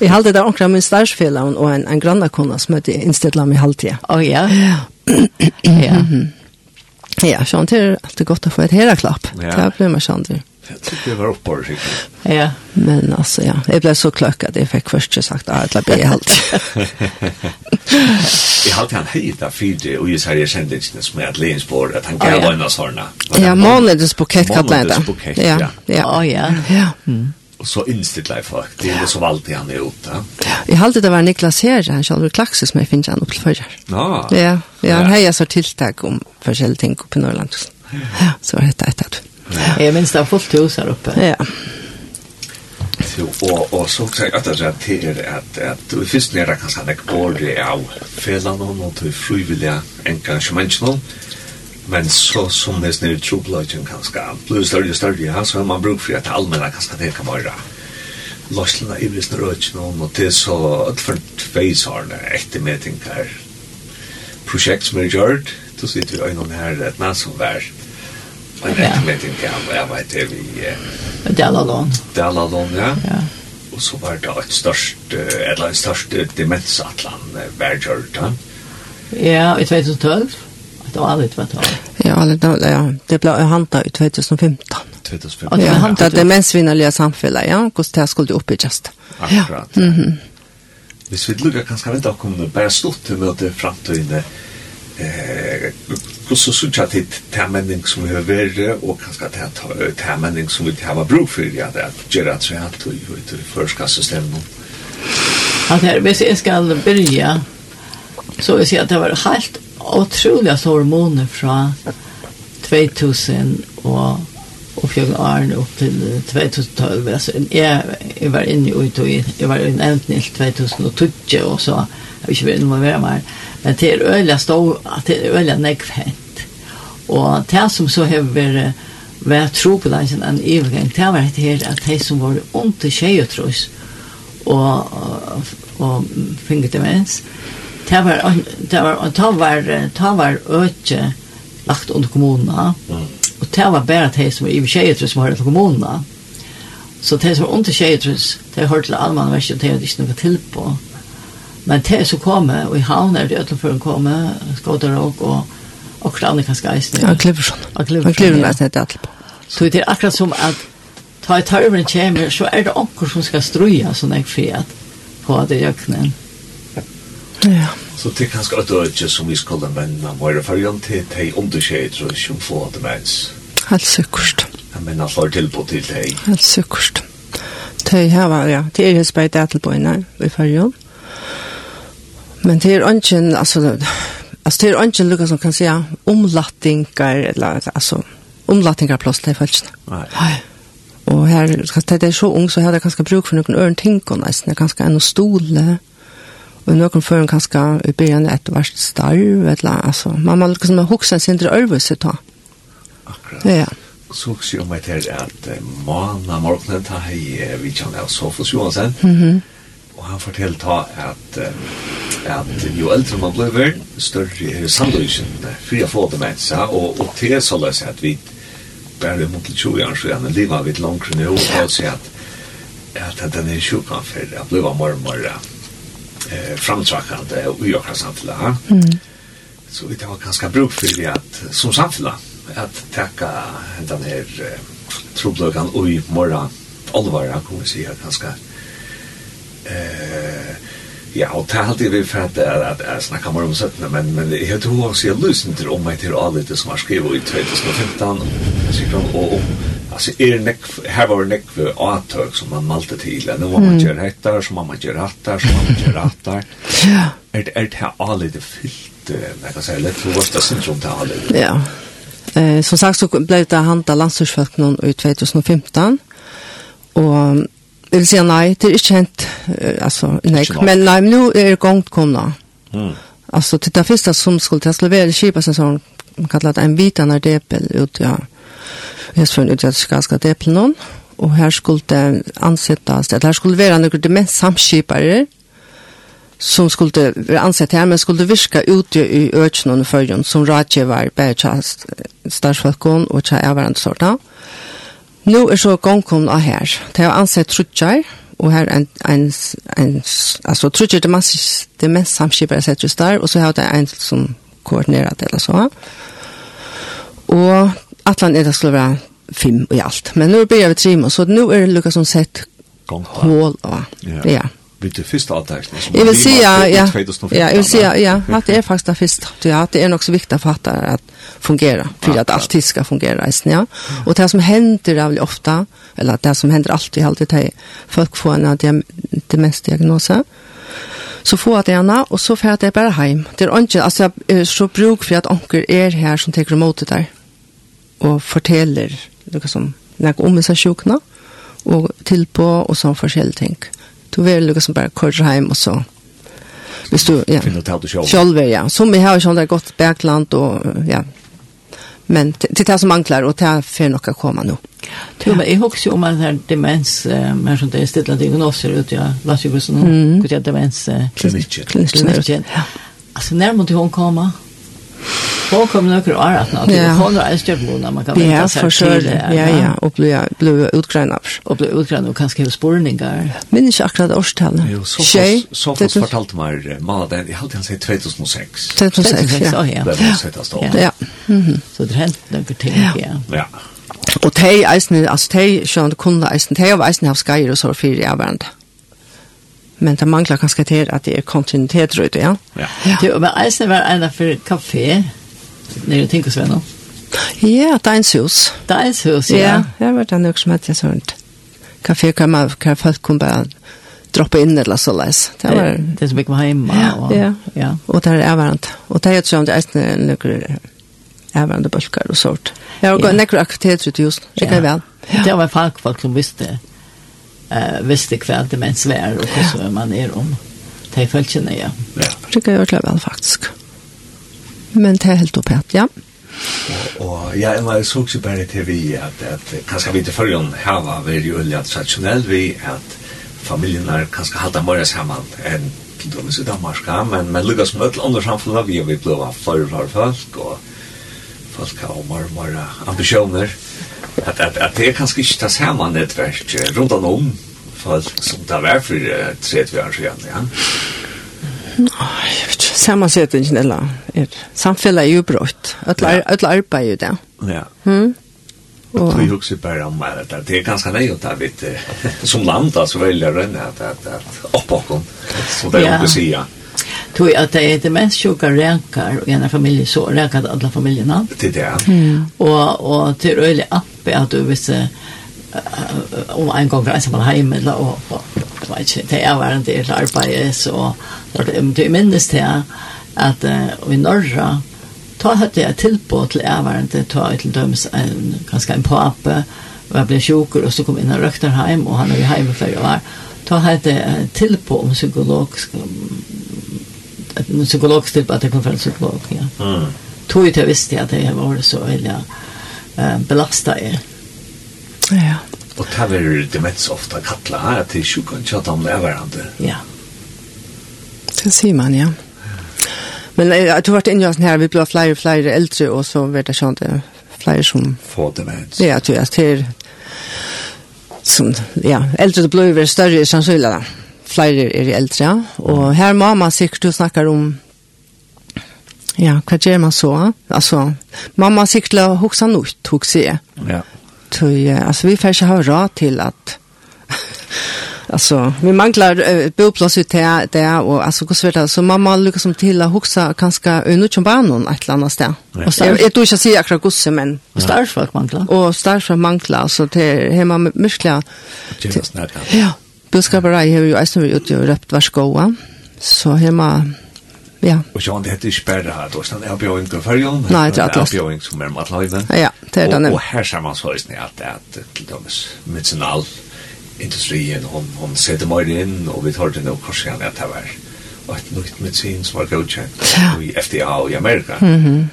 Vi halte det omkring min starsfellan og en, en grannakona som hette Instedla meg halvtida. Å oh, ja. ja. Ja, sånn det er alltid godt å få et heraklapp. Ja. Det blir man sånn det. Jag tycker det var uppår riktigt. Ja, men alltså ja. Jag blev så klöckad. Jag fick först ju sagt att jag blev helt. Jag hade han hejda fyra och just här jag kände inte som att Lensborg att han gav en av sådana. Ja, månedens bukett kallade det. Månadens bukett, ja. Ja, ja. ja. ja. Och så inställt life folk. Det är som alltid han är ute. Jag hade det var Niklas här han skulle klaxa som jag finns han upp för. Ja. Ja, ja, han hejar så tilltag om försäljning i Norrland. Ja, så var det ett ett. Ja. Jeg minns det fullt hus her oppe. Ja. Jo, og, og så säger att det är till at, at du finns nere kanskje det går det av felene og något frivillige engasjementene. men så som det är trobladjen kanskje blir større og større, ja så har man brukt for at det allmänna kanskje det kan være Lorslarna i visne Rötchen og det er så att för två år när ett mätning som er gjort då sitter vi ögonen här ett nästan värst Men det är inte kan jeg vet inte vi Dalalon. Dalalon, ja. Ja. Och så var det ett störst eller ett störst demensatlan Bergerton. Ja, i 2012. Det var aldrig 2012. Ja, aldrig, ja. Det blev hanta i 2015. 2015. Ja, det demensvinnarliga samfället, ja. Kost det skulle uppbyggas. Akkurat. Ja. Mm -hmm. Hvis vi lukkar kanskje vente av kommunen, bare stått til møte fremtiden, eh, og så sørger jeg til termenning som vi har vært, og kanskje til termenning som vi har bruk for, ja, det er gjør at jeg har tog i førskassesystemet. Att här, hvis jag ska börja så vill jag säga att det var helt otroliga hormoner från 2000 och och fjärde år upp till 2012. Alltså, jag, jeg var inne i, jag var innevnt i 2012, och så vet inte vad det var mer men det er øyla stå, at det er øyla nekv. Og det som så har vært vært tro på trobelagen en ivergang, det var det her at de som var under tjejetrøs og, og, og finget demens, det var, det var, det var, det var øyla lagt under kommunene, og det var bare de som var i tjejetrøs som var under kommunene. Så de som var under tjejetrøs, de hørte til allmannverket, og de hadde ikke noe til på. Mm Men det som kommer, og i havn er det utenfor før hun kommer, skåter og, og og kranne kan skajsne. Ja, Kliversson. Ja, Kliversson. Ja, Kliversson. Så det er akkurat som at ta i tarven kommer, så er det onker som skal struja sånn jeg fred på det jøkkenen. Ja. Så det er kanskje at det som vi skal ha mennene våre fargen til de underskjeder og ikke få det mens. Helt sikkert. Jeg mener slår tilbud til de. Helt sikkert. Det er her, ja. Det er jo spør det tilbudene i fargen. Ja Men det är inte, alltså, alltså det är inte Lucas som kan säga omlattingar eller alltså omlattningar plötsligt faktiskt. Nej. Och här ska det är så ung så hade jag kanske bruk för någon örn tänk och nästan ganska en stol och någon för en kanske i början ett vart starv eller alltså man man liksom huxar sin inte över ta. Akkurat. Ja. Så också om att det är att måna morgonen tar hej vi kan alltså få så sen. Mhm. Og han forteller ta at, at jo eldre man blir, større er sannløysen fri å få det med seg, og, og til så løs at vi bare mot 20 år siden, livet vi langt nå, og så at, at den er sjukan for å bli mormor eh, og i åkra samfunnet. Mm. Så vi tar ganske bruk for det at, som samfunnet, at takka den her eh, trobløkan og i morgen allvar, kan vi si, ganske eh Ja, og det er alltid vi fatt at jeg snakker mer om 17, men, men jeg tror også jeg lysen til om meg til alle som har skrivet i 2015, og om, altså, er nekv, her var nekv avtøk som man malte til, nå må man gjøre hettar, så må man gjøre etter, så må man gjøre etter, Ja. Er det her alle det fyllt, jeg kan si, lett for vårt syndrom til alle. Ja. Eh, som sagt så ble det handlet landstyrsfalkene i 2015, og Det vill säga nej, det är inte hänt, alltså, nej, men nej, men nu är det gångt komna. Mm. Alltså, det där första som skulle tas leverera kipa man kallar det en vitande depel ut, ja, just för en utgärdskanska depel någon, och här skulle det ansättas, det här skulle vara några demens samskipare, som skulle være ansett her, men skulle virka ute i økene og följden som rådgivare, bare tja starsfalkon og tja ävarande sorta. Mm Nå er så gongkommen av her. Det er ansett trutjar, og her en, en, en altså trutjar det mest, det mest samskipere setter just der, og så har det en som koordinerer det eller så. Og atlan er det skulle være fem og alt. Men nå blir vi trim, så nå er det lukket som sett hål av. Ja. ja vid det första som Jag vill säga, ja, ja, jag vill säga, ja, att det är faktiskt det första. Det är, det är nog så viktigt att fatta att fungera, för att allt ska fungera, i ja. Och det som händer väldigt ofta, eller det som händer alltid, alltid är folk får en demensdiagnos, så får det ena, och så får det bara hem. Det är inte, alltså jag är så bruk för att onkel är här som tar emot det där, och fortäller, liksom, när om sig sjukna, och tillpå, och sån forskjellige ting. Mm Du vill lukka som bara kör hem och så. Hvis du, ja. Finna ta det selv. Själv, ja. Som vi har ju där gott bergland och ja. Men det tar som anklar och tar för några komma nu. Jo, men husker jo om den här demens, men som det är stilla diagnoser ut, ja. lär sig på sådana, mm. gud jag demens. Klinikken. Klinikken. Alltså när måste hon komma? Hon kom några år at nå till hon har en stjärn när man kan vänta sig till. det. ja, ja, och blev blev utgrönad. Og blev utgrönad og kanskje hos borningar. Men jag akkurat årstallet. Jo, så så fortalt mig mannen i halvt han sier 2006. 2006, ja. Ja. Ja. Mhm. Så det hänt noen ting, ja. Ja. Och tej eisen, alltså tej sjön kunde eisen, tej av eisen har skajer och så för i avvärande men det manglar kanskje til at det er kontinuitet rundt, ja. Ja. ja. Jo, men eisen var en for kafé, når du tenker sånn, Ja, Deins hus. Deins hus, ja. Ja, det var det også som hette sånt. Kafé kan man, kan folk kunne bare droppa in eller så läs. Det var det det som fick vara hemma och ja. ja. Och det är varant. Och det är det som det är några är varande bulkar och sort. Jag har gått några aktiviteter ut just. Det kan väl. Det var folk folk som visste eh visste kväll det men svär och så man är om det fältchen ja. Ja. Det kan jag väl faktiskt. Men det är helt uppe, ja. Og, ja, jeg var så også bare til vi at, at kanskje vi til førre her var vi jo veldig tradisjonell vi at familien er kanskje halte mer sammen enn til dømes i Danmark, men, men lykkes med alle andre samfunn vi vi ble for for folk og folk har mer og mer ambisjoner at, at, at det er kanskje ikke det samme nettverk nätverk runt om folk som där var uh, tredje år siden, ja. Nej, jeg vet inte. Sammansättningen eller er, samfället er jo brott. Alla alla arbetar jo det. Ja. Mm. Og tror ju bare bara om att det är ganska nej att vi som land alltså väljer rønne at, at, at oppåkken, som det är å si, ja. Tog att det är det mest sjuka räkar och ena familj så räkar alla familjerna. Det är det. Mm. Och, och till öjlig app att du visste om en gång ensam man hem eller och, och, och vet inte, det är var en del arbete så det minns det att uh, i norra ta hade jag tillbåt till ävarande ta till döms en ganska en pappa var jag blev sjuker och så kom in och rökte hem och han är hem för jag var ta hade tillbåt om psykologisk en psykologstipp at jeg kom fra en psykolog. Ja. Mm. Tog ju jag visste att jag var så eller uh, belasta er. Ja. Og det er är det mest ofta kattla här til sjukken, tjata om det er hverandre. Ja. Det sier man, ja. Men jeg tror at det är här, vi blir flere og flere eldre, og så vet jag inte flere som... Få demens. Ja, jag tror att det är som, ja, äldre blir større i da. Mm flere er eldre, og her må man sikkert du snakker om Ja, hva gjør man så? Altså, mamma la hoksa nytt, hoksa jeg. Ja. Så, altså, vi får ikke ha råd til at <laughs> alltså vi manglar uh, boplats ut där där och alltså hur svårt alltså mamma lyckas som till att huxa kanske under som barn någon ett annat där. Och så jag tror jag säga akra gosse men stark folk manglar. Och stark manglar så det hemma med muskler. Ja. Budskaparei har jo eisen vi ute og røpt varskoa, så hemma, ja. Og John, det heter ikke bare at det er en avbjøring til Nei, det er en avbjøring som er matløyven. Ja, det er det. Og her ser man så eisen at det er til dømes medicinal industrien, hon, hon setter meg inn, og vi tar det nå korsene at det var et nytt medicin som var godkjent i FDA og i Amerika. Mm -hmm.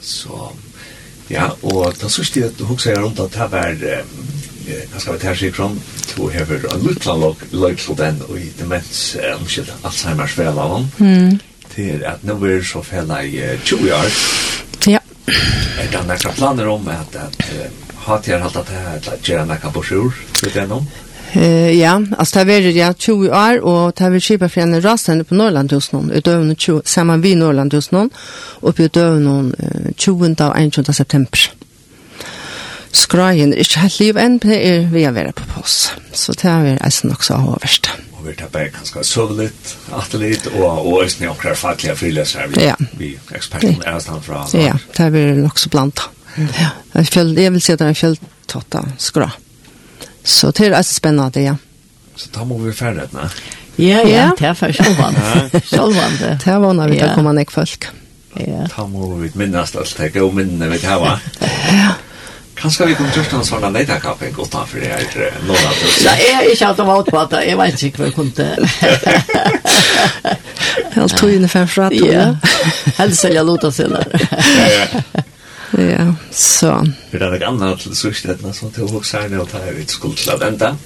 Så, ja, og da synes jeg at du husker jeg rundt at det var, hva skal vi ta seg sikkert om, to hever en lutla løgsel den i demens, omkjell, Alzheimer's felavan, mm. til at nå er så fela i 20 år. Ja. Er det nekka planer om at, at har til hatt at det gjør nekka borsur, til den om? Eh ja, alltså det är ja 20 år och det vill köpa för en rastande på Norrland hos någon utöver 20 samma vi Norrland hos någon och på utöver någon 20 och 21 september skræin er ikke helt liv enn, men det er vi har er på pås. Så det er vi eisen også av overst. Og vi tar bare kanskje søve litt, atle litt, og, og eisen er akkurat fattelige frileser vi, ja. vi eksperten er stand fra. Ja, det er vi nok så blant. Ja. Jeg vil si at det er en fjelltotta skræ. Så det er eisen spennende, ja. Så da må vi ferdig, ne? Ja, ja, det er for sjåvande. Sjåvande. Det er vannet vi tar komme nek folk. Ja. Da må vi minnast alt det, og minnene vi tar, va? Ja. Kanskje vi kunne gjort en sånn leidakapping utenfor det her nå da? Nei, jeg er ikke alt om på at jeg vet ikke hva jeg kunne. Helt <laughs> togene fem fra. Ja, helst jeg lot oss til. Ja, så. Det er det gamle til sørstedet, som til å huske her, det er jo skulle til å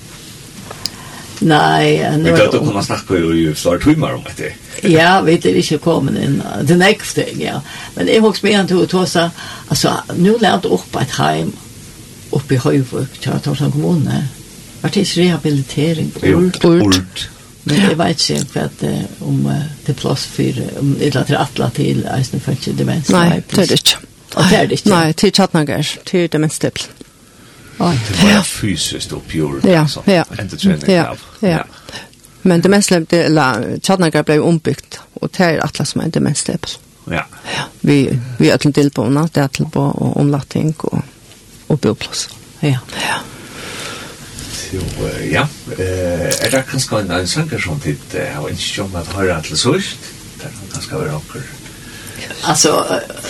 Nei, nu er det... Vi kunne snakke jo i flere timer om dette. ja, vi er ikke kommet inn. Det er ikke ting, ja. Men jeg husker meg igjen til å ta seg, altså, nå lærte jeg opp et heim oppe i Høyvøk, til Torsan kommune. Var det ikke rehabilitering? Ort. Ort. Men jeg vet ikke hva det om det plass for, om det er til atla til eisen for ikke demens. Nei, det er det ikke. Det er det ikke. Nei, til tjattnager, til demenstippel. Det var fysiskt och pure. Ja, ja. Inte Ja, ja. Men det mest lämpte, eller Tjadnagar blev ombyggt, och det är Atlas som är det mest lämpte. Ja. Vi, vi är till delbåna, det är till på och omlattning och, och boplås. Ja, ja. Jo, ja. Eh, er det kanskje en annen sanger som tid har ikke om at høre til sørst? Det er kanskje være anker. Alltså,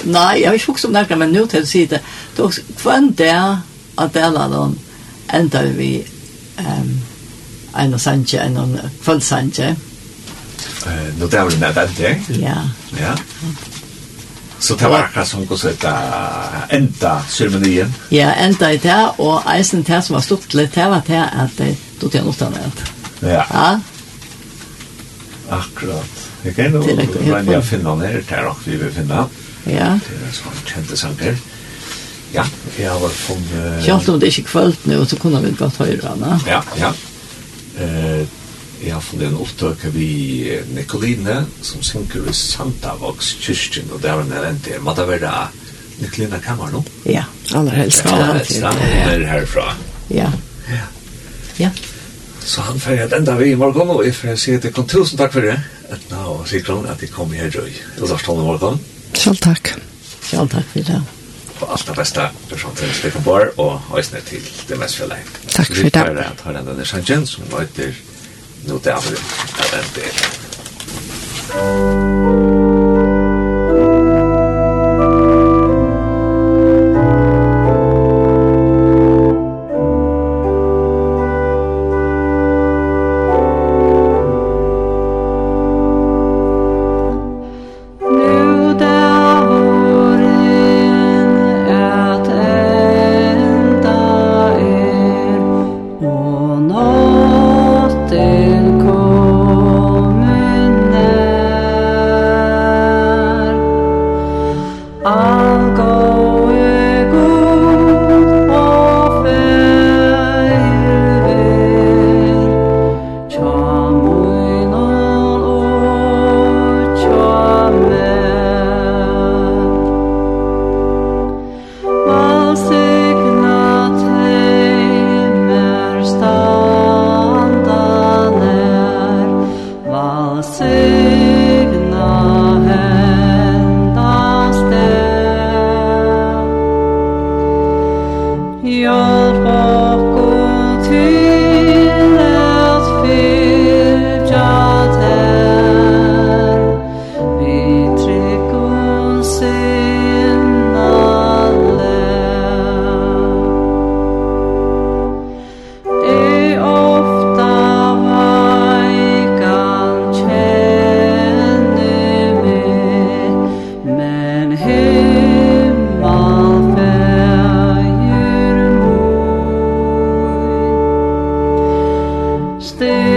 nei, jeg har ikke fokus om det, men nu till att säga det. Då, kvann det er av Bælanon endar vi um, en og sanje, en og kvöldsanje. Uh, Nå det var det nødvendig? Ja. Ja. Så det var akkurat som hos et enda ceremonien? Ja, enda i det, og eisen det som var stort litt, det var det at det tog til en utdannet. Ja. Ja. Akkurat. Jeg kan jo regne å finne den her, det er nok vi vil finne. Ja. Det er en sånn kjente sanger. Ja. Ja, var från eh Kjalt om det ikke kvällt nu så kunde vi gott höra va. Ja, ja. Eh har från en opptøk vi Nicoline som synker i Santa Vox kyrkjen, og där när den inte Må det være Nicolina kammar nå? Ja, aller helst. Ja, Allra helst. Ja, er herfra. Ja. Ja. Ja. Så han får att enda vi i morgon och jag säger att det kom tusen takk for det. Att nå, Sikron, at jeg kom her, röj. Och då står det morgon. Själv takk. Själv tack för det og alt det beste for sånn til Stikkenborg og Øysene til det mest fjellet. Takk for det. Vi tar at har denne sjangen som løyter nå til Avril. Ja, den delen. still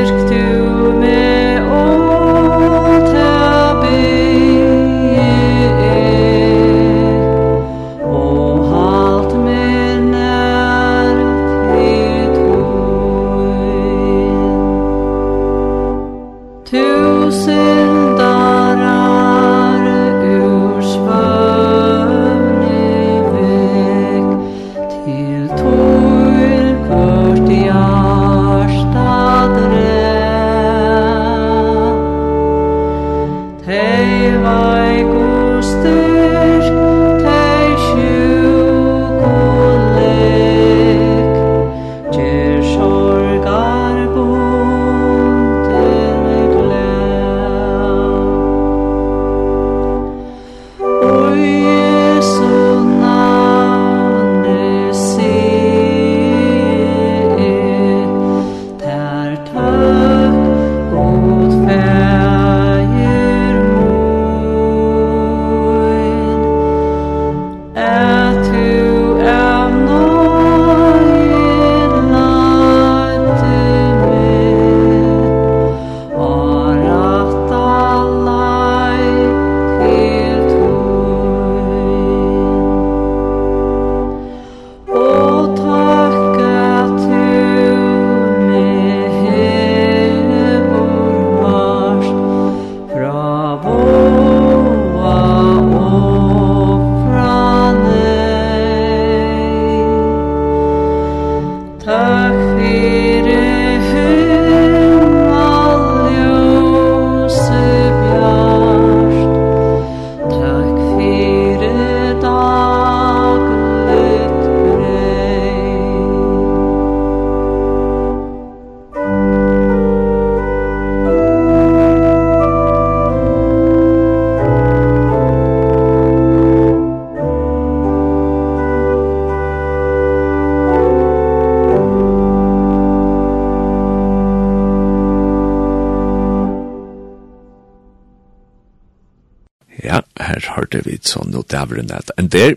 hørte vi sånn og dævren at enn der.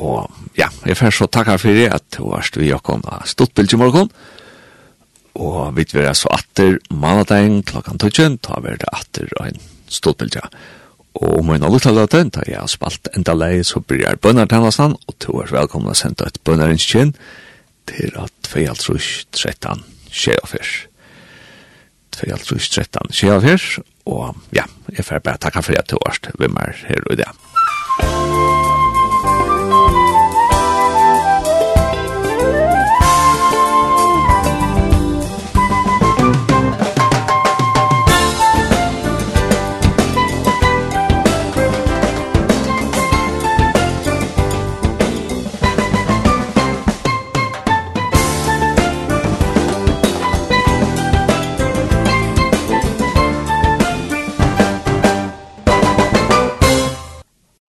Og ja, jeg får så takkar for det at du varst vi og kom av Stottbild i morgen. Og vi vil så atter mandagen klokkan tøtjen, ta vi det atter og en Stottbild, ja. Og om en alle taler den, da jeg har spalt enda lei, så blir jeg bønnertjennestand, og du er velkommen å sende et bønnerinskjinn til at 2.13.24 for alt trus 13 skjer her, og ja, jeg får bare takke for at du har vært med her i dag.